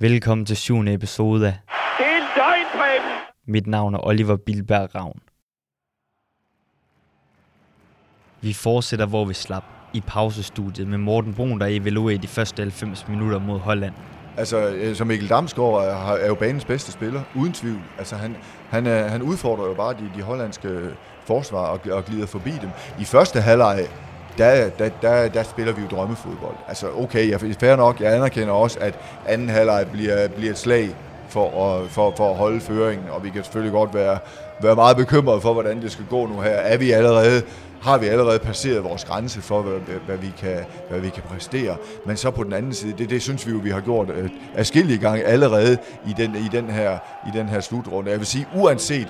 Velkommen til syvende episode af Det er Preben! Mit navn er Oliver Bilberg Ravn. Vi fortsætter, hvor vi slap i pausestudiet med Morten Brun, der evaluerer de første 90 minutter mod Holland. Altså, øh, som Mikkel Damsgaard er, har- er jo banens bedste spiller, uden tvivl. Altså, han, han, er, han udfordrer jo bare de, de hollandske forsvar og, og glider forbi dem. I første halvleg, der, der, der, der spiller vi jo drømmefodbold. Altså, okay, jeg, fair nok, jeg anerkender også, at anden halvleg bliver, bliver et slag for at, for, for at holde føringen, og vi kan selvfølgelig godt være, være meget bekymrede for, hvordan det skal gå nu her. Er vi allerede har vi allerede passeret vores grænse for, hvad, hvad, hvad, vi, kan, hvad vi kan præstere. Men så på den anden side, det, det synes vi jo, vi har gjort øh, afskillige gange allerede i den, i den, her, i den her slutrunde. Jeg vil sige, uanset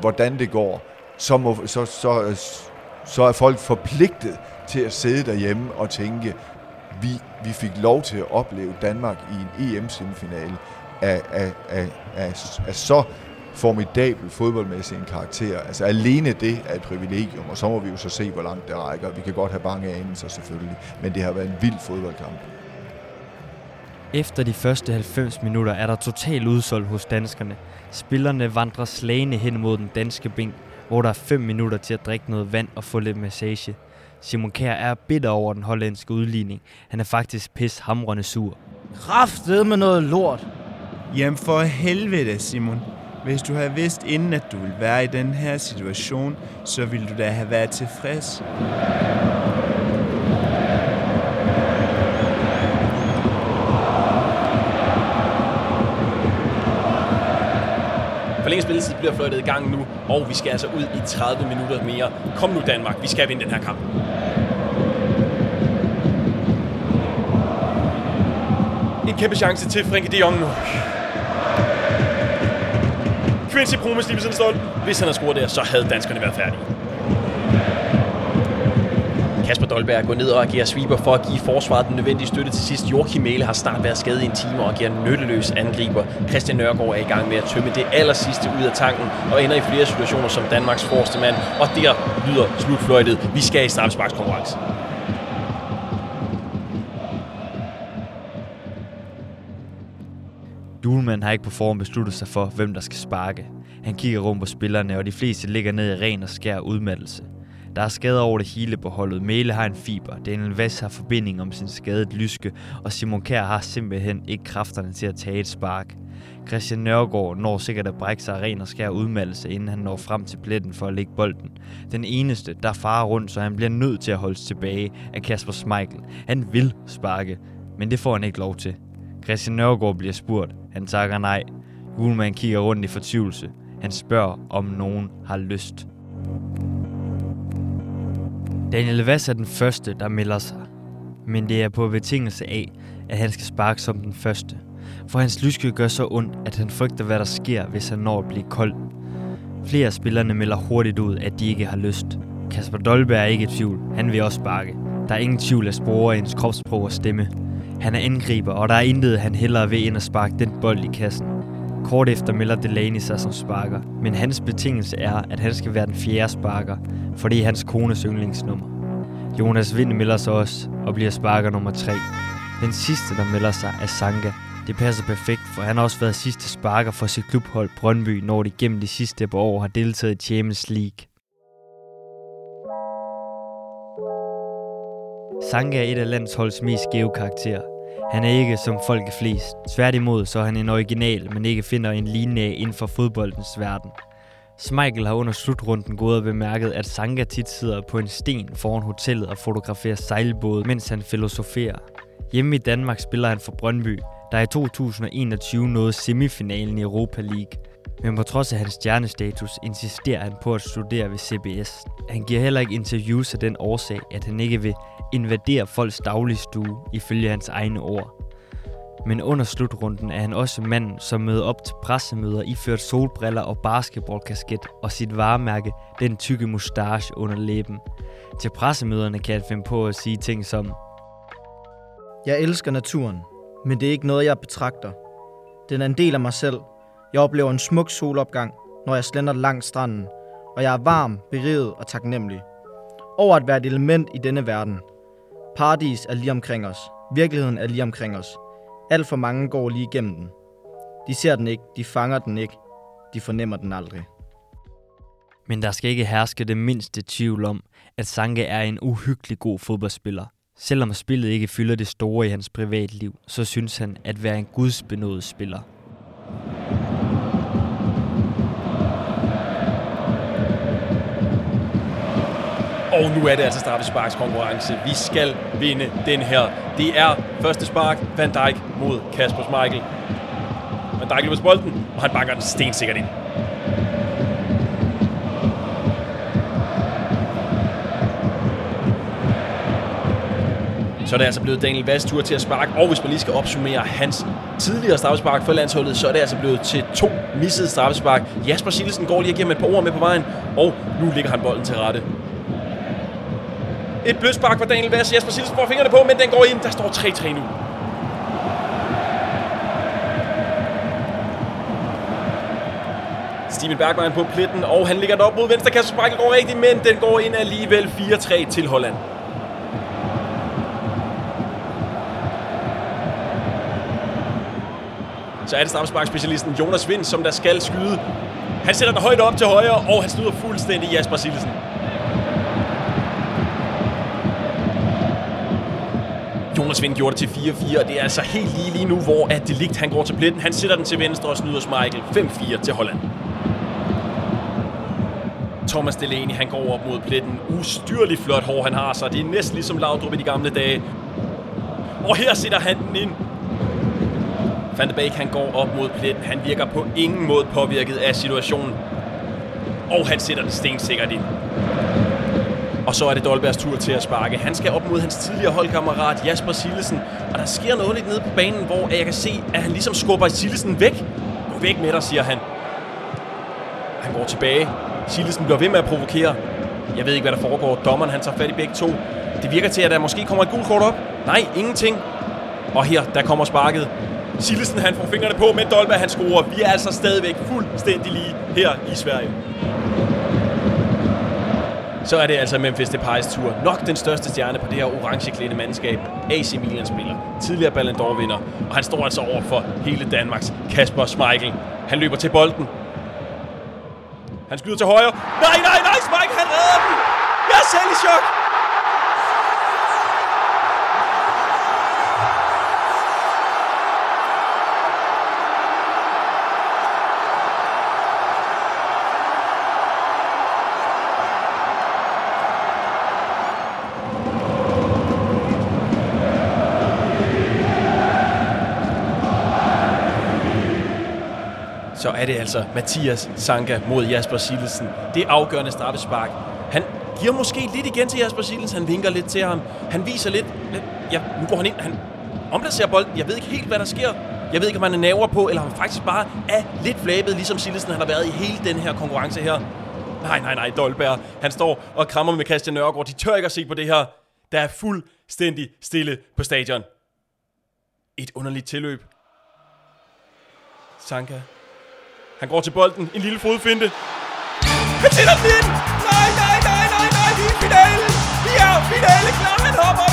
hvordan det går, så, må, så, så, så er folk forpligtet til at sidde derhjemme og tænke, vi, vi fik lov til at opleve Danmark i en EM-semifinale af, af, af, af, af så formidabel fodboldmæssig en karakter. Altså alene det er et privilegium, og så må vi jo så se, hvor langt det rækker. Vi kan godt have bange anelser selvfølgelig, men det har været en vild fodboldkamp. Efter de første 90 minutter er der total udsolgt hos danskerne. Spillerne vandrer slagende hen mod den danske bænk, hvor der er 5 minutter til at drikke noget vand og få lidt massage. Simon Kjær er bitter over den hollandske udligning. Han er faktisk pis hamrende sur. Kraftet med noget lort. Jamen for helvede, Simon. Hvis du havde vidst inden, at du ville være i den her situation, så ville du da have været tilfreds. Spilletid bliver fløjtet i gang nu, og vi skal altså ud i 30 minutter mere. Kom nu Danmark, vi skal vinde den her kamp. En kæmpe chance til Frenkie de Jong nu. Quincy Promes lige ved siden af stolpen. Hvis han havde scoret der, så havde danskerne været færdige. Dolberg gå ned og agerer sweeper for at give forsvaret den nødvendige støtte til sidst. Joachim Mæle har snart været skadet i en time og agerer nytteløs angriber. Christian Nørgaard er i gang med at tømme det aller sidste ud af tanken og ender i flere situationer som Danmarks forreste mand. Og der lyder slutfløjtet. Vi skal i straffesparkskonkurrence. Duelmand har ikke på forhånd besluttet sig for, hvem der skal sparke. Han kigger rundt på spillerne, og de fleste ligger ned i ren og skær udmattelse. Der er skader over det hele på holdet. Mæle har en fiber, Daniel Vass har forbinding om sin skadet lyske, og Simon Kær har simpelthen ikke kræfterne til at tage et spark. Christian Nørgaard når sikkert at brække sig ren og skær udmattelse, inden han når frem til pletten for at lægge bolden. Den eneste, der farer rundt, så han bliver nødt til at holdes tilbage, er Kasper Schmeichel. Han vil sparke, men det får han ikke lov til. Christian Nørgaard bliver spurgt. Han takker nej. Julemand kigger rundt i fortvivlelse. Han spørger, om nogen har lyst. Daniel Vass er den første, der melder sig. Men det er på betingelse af, at han skal sparke som den første. For hans lyske gør så ondt, at han frygter, hvad der sker, hvis han når at blive kold. Flere af spillerne melder hurtigt ud, at de ikke har lyst. Kasper Dolberg er ikke i tvivl. Han vil også sparke. Der er ingen tvivl at spore i hans kropsprog og stemme. Han er angriber, og der er intet, han hellere vil end at sparke den bold i kassen. Kort efter melder Delaney sig som sparker, men hans betingelse er, at han skal være den fjerde sparker, for det er hans kones yndlingsnummer. Jonas Vind melder sig også og bliver sparker nummer 3. Den sidste, der melder sig, er Sanka. Det passer perfekt, for han har også været sidste sparker for sit klubhold Brøndby, når de gennem de sidste par år har deltaget i Champions League. Sanka er et af landsholdets mest skæve karakterer. Han er ikke som folk er flest. Tværtimod så er han en original, men ikke finder en lignende inden for fodboldens verden. Smeichel har under slutrunden gået og bemærket, at Sanka tit sidder på en sten foran hotellet og fotograferer sejlbåde, mens han filosoferer. Hjemme i Danmark spiller han for Brøndby, der i 2021 nåede semifinalen i Europa League. Men på trods af hans stjernestatus insisterer han på at studere ved CBS. Han giver heller ikke interviews af den årsag, at han ikke vil invadere folks dagligstue, ifølge hans egne ord. Men under slutrunden er han også manden, som møder op til pressemøder iført solbriller og basketballkasket og sit varemærke, den tykke mustache under læben. Til pressemøderne kan han finde på at sige ting som Jeg elsker naturen, men det er ikke noget, jeg betragter. Den er en del af mig selv. Jeg oplever en smuk solopgang, når jeg slænder langs stranden, og jeg er varm, beriget og taknemmelig. Over at være et element i denne verden. Paradis er lige omkring os. Virkeligheden er lige omkring os. Alt for mange går lige igennem den. De ser den ikke, de fanger den ikke, de fornemmer den aldrig. Men der skal ikke herske det mindste tvivl om, at Sanke er en uhyggelig god fodboldspiller. Selvom spillet ikke fylder det store i hans privatliv, så synes han at være en gudsbenået spiller. Og nu er det altså straffesparks konkurrence. Vi skal vinde den her. Det er første spark. Van Dijk mod Kasper Schmeichel. Van Dijk løber bolden, og han banker den stensikkert ind. Så er det altså blevet Daniel Vass tur til at sparke, og hvis man lige skal opsummere hans tidligere straffespark for landsholdet, så er det altså blevet til to missede straffespark. Jasper Silsen går lige og giver ham et par ord med på vejen, og nu ligger han bolden til rette. Et blødspark fra Daniel Vass. Jasper Silsen får fingrene på, men den går ind. Der står 3-3 nu. Steven Bergman på pletten, og han ligger op mod venstre. Kasper Sparkel går rigtigt, men den går ind alligevel 4-3 til Holland. Så er det straffesparkspecialisten Jonas Vind, som der skal skyde. Han sætter den højt op til højre, og han snyder fuldstændig Jasper Silsen. Jonas Vind gjorde det til 4-4, og det er altså helt lige lige nu, hvor at Delict han går til pletten. Han sætter den til venstre og snyder Michael 5-4 til Holland. Thomas Delaney, han går op mod pletten. Ustyrligt flot hår, han har så Det er næsten ligesom Laudrup i de gamle dage. Og her sætter han den ind. Van de Beek, han går op mod pletten. Han virker på ingen måde påvirket af situationen. Og han sætter den stensikkert ind. Og så er det Dolbergs tur til at sparke. Han skal op mod hans tidligere holdkammerat Jasper Sillesen. Og der sker noget lidt nede på banen, hvor jeg kan se, at han ligesom skubber Sillesen væk. Gå væk med dig, siger han. Han går tilbage. Sillesen bliver ved med at provokere. Jeg ved ikke, hvad der foregår. Dommeren han tager fat i begge to. Det virker til, at der måske kommer et gult kort op. Nej, ingenting. Og her, der kommer sparket. Sillesen han får fingrene på, men Dolberg han scorer. Vi er altså stadigvæk fuldstændig lige her i Sverige. Så er det altså Memphis Depay's tur. Nok den største stjerne på det her orange mandskab. AC Milan spiller. Tidligere Ballon d'Or vinder. Og han står altså over for hele Danmarks Kasper Schmeichel. Han løber til bolden. Han skyder til højre. Nej, nej, nej, Schmeichel han redder den. Jeg er selv i chok. Så er det altså Mathias Sanka mod Jasper Silesen. Det afgørende straffespark. Han giver måske lidt igen til Jasper Silesen. Han vinker lidt til ham. Han viser lidt... lidt ja, nu går han ind. Han omplacerer bolden. Jeg ved ikke helt, hvad der sker. Jeg ved ikke, om han er naver på, eller om han faktisk bare er lidt flabet, ligesom Silesen han har været i hele den her konkurrence her. Nej, nej, nej, Dolberg. Han står og krammer med Christian Nørgaard. De tør ikke at se på det her. Der er fuldstændig stille på stadion. Et underligt tilløb. Sanka han går til bolden. En lille fodfinte. Han sætter den ind! Nej, nej, nej, nej, nej, vi er i finalen! Vi er finale klar! Han hopper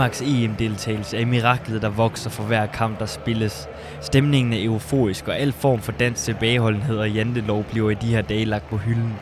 Danmarks EM-deltagelse er miraklet, der vokser for hver kamp, der spilles. Stemningen er euforisk, og al form for dansk tilbageholdenhed og jantelov bliver i de her dage lagt på hylden.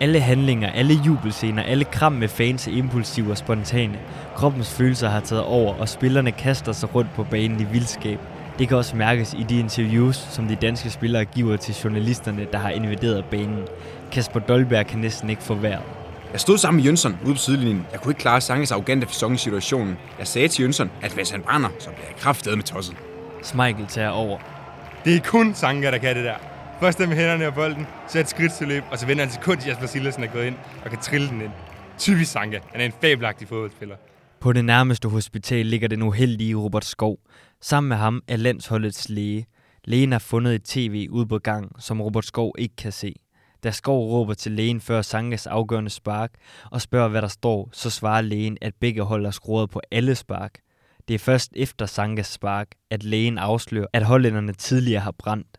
Alle handlinger, alle jubelscener, alle kram med fans er impulsive og spontane. Kroppens følelser har taget over, og spillerne kaster sig rundt på banen i vildskab. Det kan også mærkes i de interviews, som de danske spillere giver til journalisterne, der har invaderet banen. Kasper Dolberg kan næsten ikke få vejret. Jeg stod sammen med Jønsson ude på sidelinjen. Jeg kunne ikke klare Sanges arrogante fasong i situationen. Jeg sagde til Jønsson, at hvis han brænder, så bliver jeg kraftedet med tosset. Smeichel tager over. Det er kun Sanka, der kan det der. Først med hænderne og bolden, så et skridt til løb, og så vender han sekund til Jasper Sillersen er gået ind og kan trille den ind. Typisk Sanka. Han er en fabelagtig fodboldspiller. På det nærmeste hospital ligger den uheldige Robert Skov. Sammen med ham er landsholdets læge. Lægen har fundet et tv ude på gang, som Robert Skov ikke kan se. Da Skov råber til lægen før Sankas afgørende spark og spørger, hvad der står, så svarer lægen, at begge hold er skruet på alle spark. Det er først efter Sankas spark, at lægen afslører, at hollænderne tidligere har brændt.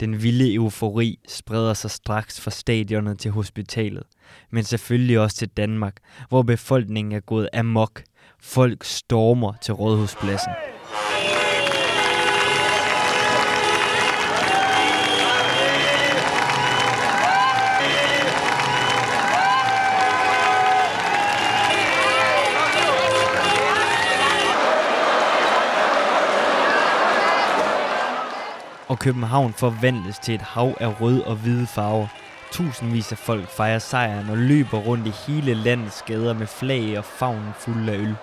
Den vilde eufori spreder sig straks fra stadionet til hospitalet, men selvfølgelig også til Danmark, hvor befolkningen er gået amok. Folk stormer til rådhuspladsen. Og København forvandles til et hav af rød og hvide farver. Tusindvis af folk fejrer sejren og løber rundt i hele landets gader med flag og favnen fuld af øl.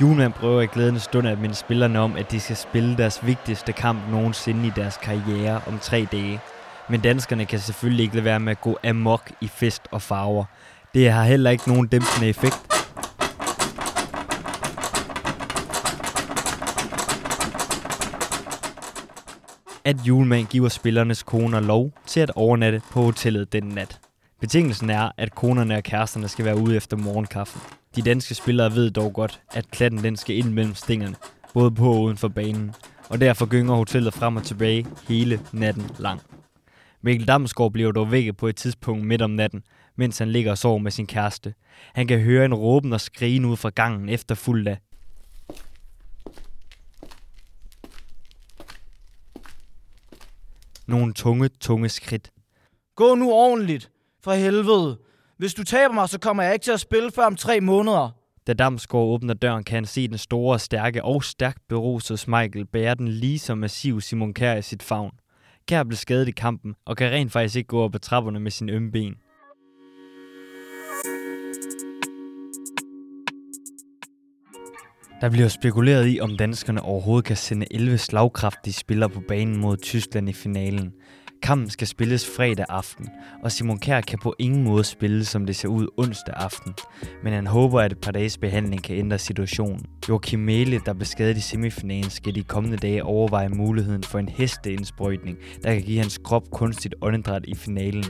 Julemand prøver i glædende stund at minde spillerne om, at de skal spille deres vigtigste kamp nogensinde i deres karriere om tre dage. Men danskerne kan selvfølgelig ikke lade være med at gå amok i fest og farver. Det har heller ikke nogen dæmpende effekt, at julemand giver spillernes koner lov til at overnatte på hotellet den nat. Betingelsen er, at konerne og kæresterne skal være ude efter morgenkaffen. De danske spillere ved dog godt, at klatten den skal ind mellem stingerne, både på og uden for banen, og derfor gynger hotellet frem og tilbage hele natten lang. Mikkel Damsgaard bliver dog vækket på et tidspunkt midt om natten, mens han ligger og sover med sin kæreste. Han kan høre en råben og skrigen ud fra gangen efter fuld af nogle tunge, tunge skridt. Gå nu ordentligt. For helvede. Hvis du taber mig, så kommer jeg ikke til at spille før om tre måneder. Da Damsgaard åbner døren, kan han se den store, stærke og stærkt berusede Michael bære den lige så massiv Simon Kjær i sit favn. Kjær blev skadet i kampen, og kan rent faktisk ikke gå op ad trapperne med sin ømme ben. Der bliver spekuleret i, om danskerne overhovedet kan sende 11 slagkraftige spillere på banen mod Tyskland i finalen. Kampen skal spilles fredag aften, og Simon Kjær kan på ingen måde spille, som det ser ud onsdag aften. Men han håber, at et par dages behandling kan ændre situationen. Joachim Mæle, der blev skadet i semifinalen, skal de kommende dage overveje muligheden for en hesteindsprøjtning, der kan give hans krop kunstigt åndedræt i finalen.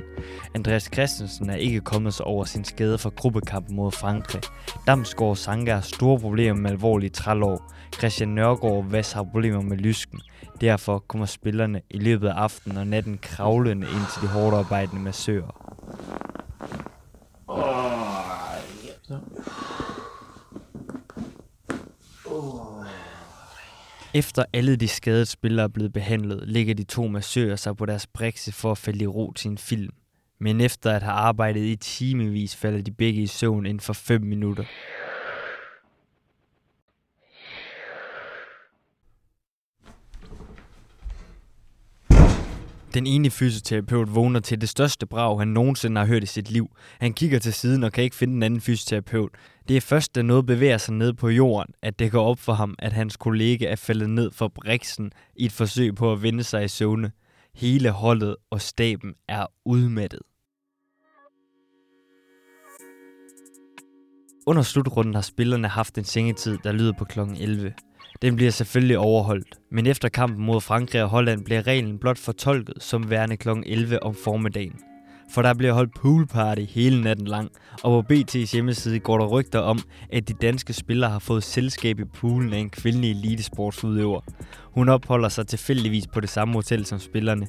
Andreas Christensen er ikke kommet sig over sin skade fra gruppekampen mod Frankrig. Damsgaard Sanka har store problemer med alvorlige trælår. Christian Nørgaard Vass har problemer med lysken. Derfor kommer spillerne i løbet af aftenen og natten kravlende ind til de hårdt arbejdende massører. Efter alle de skadede spillere er blevet behandlet, ligger de to massører sig på deres brikse for at falde i ro til en film. Men efter at have arbejdet i timevis, falder de begge i søvn inden for 5 minutter. Den ene fysioterapeut vågner til det største brag, han nogensinde har hørt i sit liv. Han kigger til siden og kan ikke finde en anden fysioterapeut. Det er først, da noget bevæger sig ned på jorden, at det går op for ham, at hans kollega er faldet ned for briksen i et forsøg på at vende sig i søvne. Hele holdet og staben er udmattet. Under slutrunden har spillerne haft en sengetid, der lyder på kl. 11. Den bliver selvfølgelig overholdt, men efter kampen mod Frankrig og Holland bliver reglen blot fortolket som værende kl. 11 om formiddagen. For der bliver holdt poolparty hele natten lang, og på BT's hjemmeside går der rygter om, at de danske spillere har fået selskab i poolen af en kvindelig elitesportsudøver. Hun opholder sig tilfældigvis på det samme hotel som spillerne.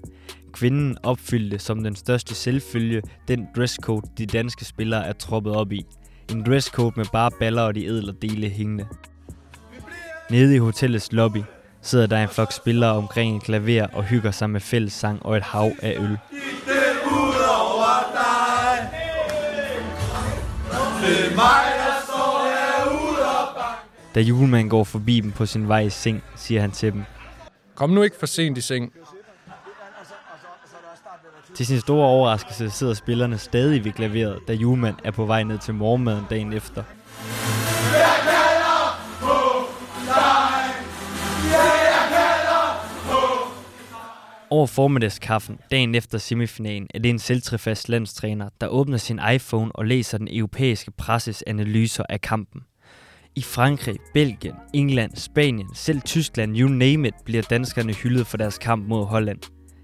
Kvinden opfyldte som den største selvfølge den dresscode, de danske spillere er troppet op i. En dresscode med bare baller og de ædle dele hængende. Nede i hotellets lobby sidder der en flok spillere omkring et klaver og hygger sig med fællessang og et hav af øl. Da julemanden går forbi dem på sin vej i seng, siger han til dem. Kom nu ikke for sent i seng. Til sin store overraskelse sidder spillerne stadig ved klaveret, da Julemand er på vej ned til morgenmaden dagen efter. Over formiddagskaffen, dagen efter semifinalen, er det en selvtrefast landstræner, der åbner sin iPhone og læser den europæiske presses analyser af kampen. I Frankrig, Belgien, England, Spanien, selv Tyskland, you name it, bliver danskerne hyldet for deres kamp mod Holland.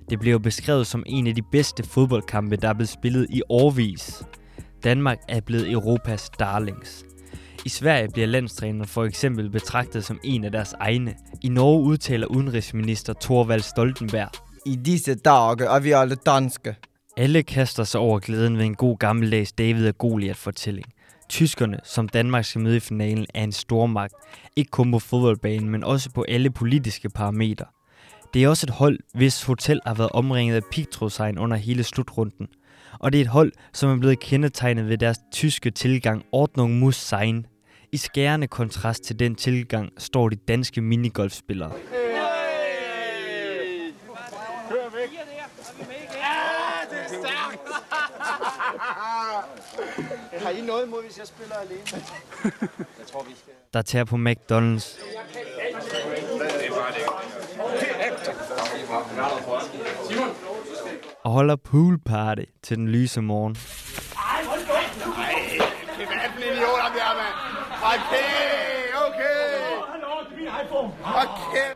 Det bliver beskrevet som en af de bedste fodboldkampe, der er blevet spillet i årvis. Danmark er blevet Europas darlings. I Sverige bliver landstræneren for eksempel betragtet som en af deres egne. I Norge udtaler udenrigsminister Thorvald Stoltenberg. I disse dage er vi alle danske. Alle kaster sig over glæden ved en god gammeldags David og Goliath fortælling. Tyskerne, som Danmark skal møde i finalen, er en stormagt. Ikke kun på fodboldbanen, men også på alle politiske parametre. Det er også et hold, hvis hotel har været omringet af pigtrådsegn under hele slutrunden. Og det er et hold, som er blevet kendetegnet ved deres tyske tilgang Ordnung muss sein. I skærende kontrast til den tilgang står de danske minigolfspillere. Har I noget imod, hvis jeg spiller alene? jeg tror, vi skal... der tager på McDonald's. Og holder pool party til den lyse morgen.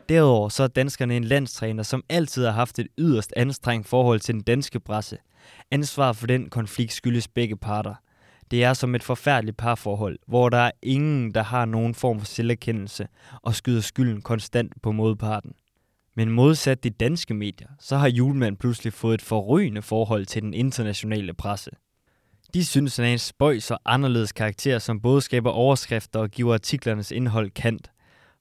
Derudover så er danskerne en landstræner, som altid har haft et yderst anstrengt forhold til den danske presse. Ansvar for den konflikt skyldes begge parter. Det er som et forfærdeligt parforhold, hvor der er ingen, der har nogen form for selverkendelse og skyder skylden konstant på modparten. Men modsat de danske medier, så har Julemand pludselig fået et forrygende forhold til den internationale presse. De synes, han er en spøjs og anderledes karakter, som både skaber overskrifter og giver artiklernes indhold kant.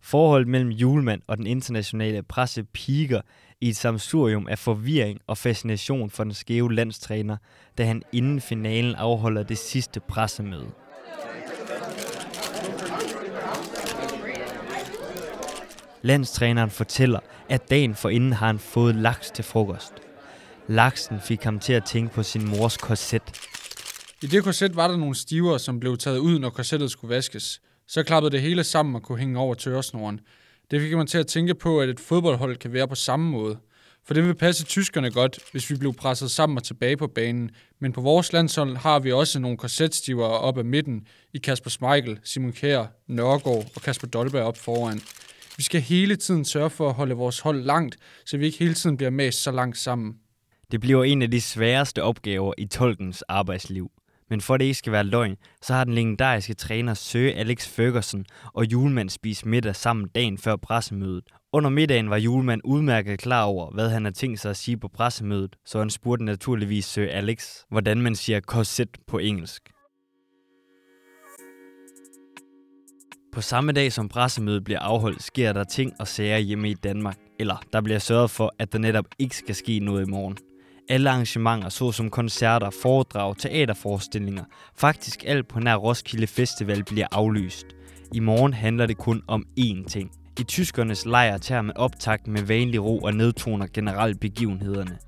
Forholdet mellem Julemand og den internationale presse piker i et samsurium af forvirring og fascination for den skæve landstræner, da han inden finalen afholder det sidste pressemøde. Landstræneren fortæller, at dagen forinden har han fået laks til frokost. Laksen fik ham til at tænke på sin mors korset. I det korset var der nogle stiver, som blev taget ud, når korsettet skulle vaskes. Så klappede det hele sammen og kunne hænge over tørresnoren. Det fik mig til at tænke på, at et fodboldhold kan være på samme måde. For det vil passe tyskerne godt, hvis vi blev presset sammen og tilbage på banen. Men på vores landshold har vi også nogle korsetstiver op ad midten i Kasper Schmeichel, Simon Kjær, Nørgaard og Kasper Dolberg op foran. Vi skal hele tiden sørge for at holde vores hold langt, så vi ikke hele tiden bliver mast så langt sammen. Det bliver en af de sværeste opgaver i tolkens arbejdsliv. Men for at det ikke skal være løgn, så har den legendariske træner Søge Alex Ferguson og Julemand spist middag sammen dagen før pressemødet. Under middagen var Julemand udmærket klar over, hvad han havde tænkt sig at sige på pressemødet, så han spurgte naturligvis Søge Alex, hvordan man siger korset på engelsk. På samme dag som pressemødet bliver afholdt, sker der ting og sager hjemme i Danmark. Eller der bliver sørget for, at der netop ikke skal ske noget i morgen. Alle arrangementer, såsom koncerter, foredrag, teaterforestillinger, faktisk alt på nær Roskilde Festival bliver aflyst. I morgen handler det kun om én ting. I tyskernes lejr tager man optakt med vanlig ro og nedtoner generelt begivenhederne.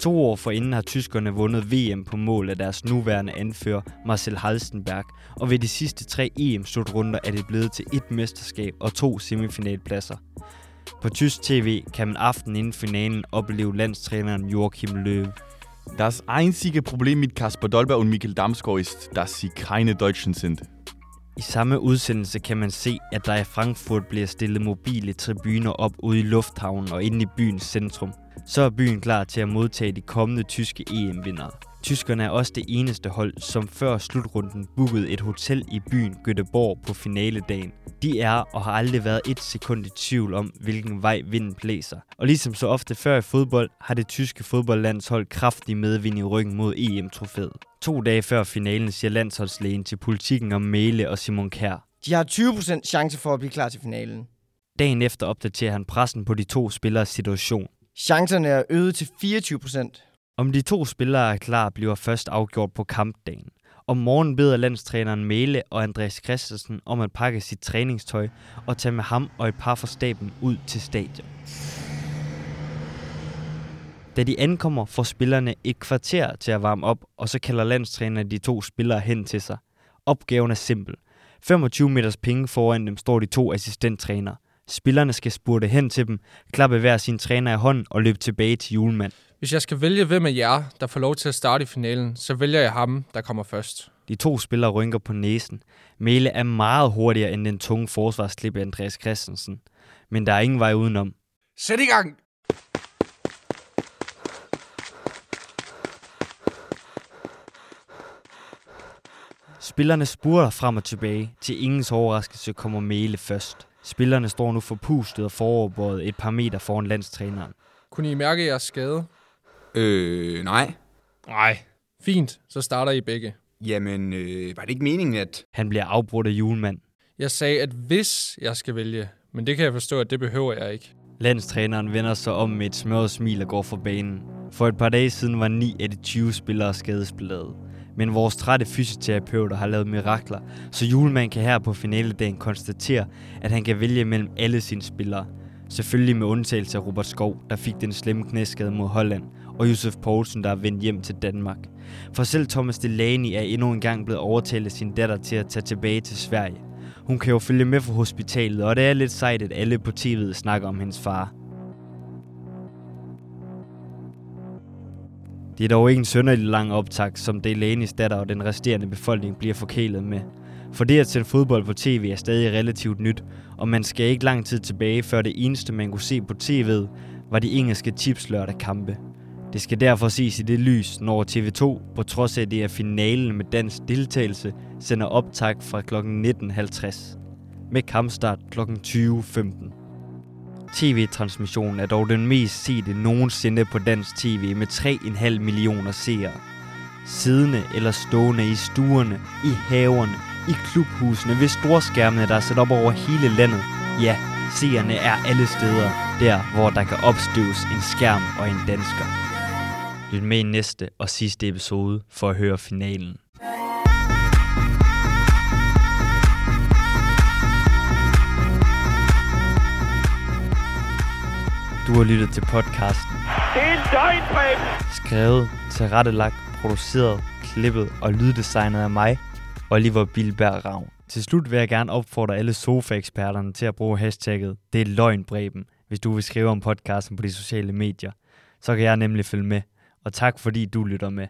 To år forinden har tyskerne vundet VM på mål af deres nuværende anfører Marcel Halstenberg, og ved de sidste tre EM-slutrunder er det blevet til et mesterskab og to semifinalpladser. På tysk tv kan man aften inden finalen opleve landstræneren Joachim Löw. Das einzige Problem mit Kasper Dolberg und Mikkel Damsgaard ist, dass sie keine Deutschen sind. I samme udsendelse kan man se, at der i Frankfurt bliver stillet mobile tribuner op ude i lufthavnen og inde i byens centrum. Så er byen klar til at modtage de kommende tyske EM-vindere. Tyskerne er også det eneste hold, som før slutrunden bookede et hotel i byen Göteborg på finaledagen. De er og har aldrig været et sekund i tvivl om, hvilken vej vinden blæser. Og ligesom så ofte før i fodbold, har det tyske fodboldlandshold kraftig medvind i ryggen mod EM-trofæet. To dage før finalen siger landsholdslægen til politikken om Mæle og Simon Kær. De har 20% chance for at blive klar til finalen. Dagen efter opdaterer han pressen på de to spillers situation. Chancerne er øget til 24%. Om de to spillere er klar, bliver først afgjort på kampdagen. Om morgenen beder landstræneren Mæle og Andreas Christensen om at pakke sit træningstøj og tage med ham og et par fra staben ud til stadion. Da de ankommer, får spillerne et kvarter til at varme op, og så kalder landstræneren de to spillere hen til sig. Opgaven er simpel. 25 meters penge foran dem står de to assistenttrænere. Spillerne skal spurte hen til dem, klappe hver sin træner i hånden og løbe tilbage til julemand. Hvis jeg skal vælge, hvem af jer, der får lov til at starte i finalen, så vælger jeg ham, der kommer først. De to spillere rynker på næsen. Mæle er meget hurtigere end den tunge forsvarsklip af Andreas Christensen. Men der er ingen vej udenom. Sæt i gang! Spillerne spurter frem og tilbage. Til ingens overraskelse kommer Mæle først. Spillerne står nu forpustet og foroverbøjet et par meter foran landstræneren. Kunne I mærke jeres skade? Øh, nej. Nej. Fint, så starter I begge. Jamen, øh, var det ikke meningen, at... Han bliver afbrudt af julemand. Jeg sagde, at hvis jeg skal vælge, men det kan jeg forstå, at det behøver jeg ikke. Landstræneren vender sig om med et smørret smil og går fra banen. For et par dage siden var 9 af de 20 spillere skadesbladet. Men vores trætte fysioterapeuter har lavet mirakler, så julemand kan her på finaledagen konstatere, at han kan vælge mellem alle sine spillere. Selvfølgelig med undtagelse af Robert Skov, der fik den slemme knæskade mod Holland, og Josef Poulsen, der er vendt hjem til Danmark. For selv Thomas Delaney er endnu engang blevet overtalt af sin datter til at tage tilbage til Sverige. Hun kan jo følge med fra hospitalet, og det er lidt sejt, at alle på tv'et snakker om hendes far. Det er dog ikke en sønderlig lang optag, som Delaney's datter og den resterende befolkning bliver forkælet med. For det at sende fodbold på tv er stadig relativt nyt, og man skal ikke lang tid tilbage, før det eneste, man kunne se på tv'et, var de engelske tipslørdag kampe. Det skal derfor ses i det lys, når TV2, på trods af det er finalen med dansk deltagelse, sender optag fra kl. 19.50 med kampstart kl. 20.15. TV-transmissionen er dog den mest sete nogensinde på dansk tv med 3,5 millioner seere. Siddende eller stående i stuerne, i haverne, i klubhusene, ved storskærmene, der er sat op over hele landet. Ja, seerne er alle steder, der hvor der kan opstøves en skærm og en dansker. Lyt med i næste og sidste episode for at høre finalen. Du har lyttet til podcasten. Det er en Preben! Skrevet, tilrettelagt, produceret, klippet og lyddesignet af mig, Oliver Bilberg Ravn. Til slut vil jeg gerne opfordre alle sofa-eksperterne til at bruge hashtagget Det er løgnbreben, hvis du vil skrive om podcasten på de sociale medier. Så kan jeg nemlig følge med. Og tak fordi du lytter med.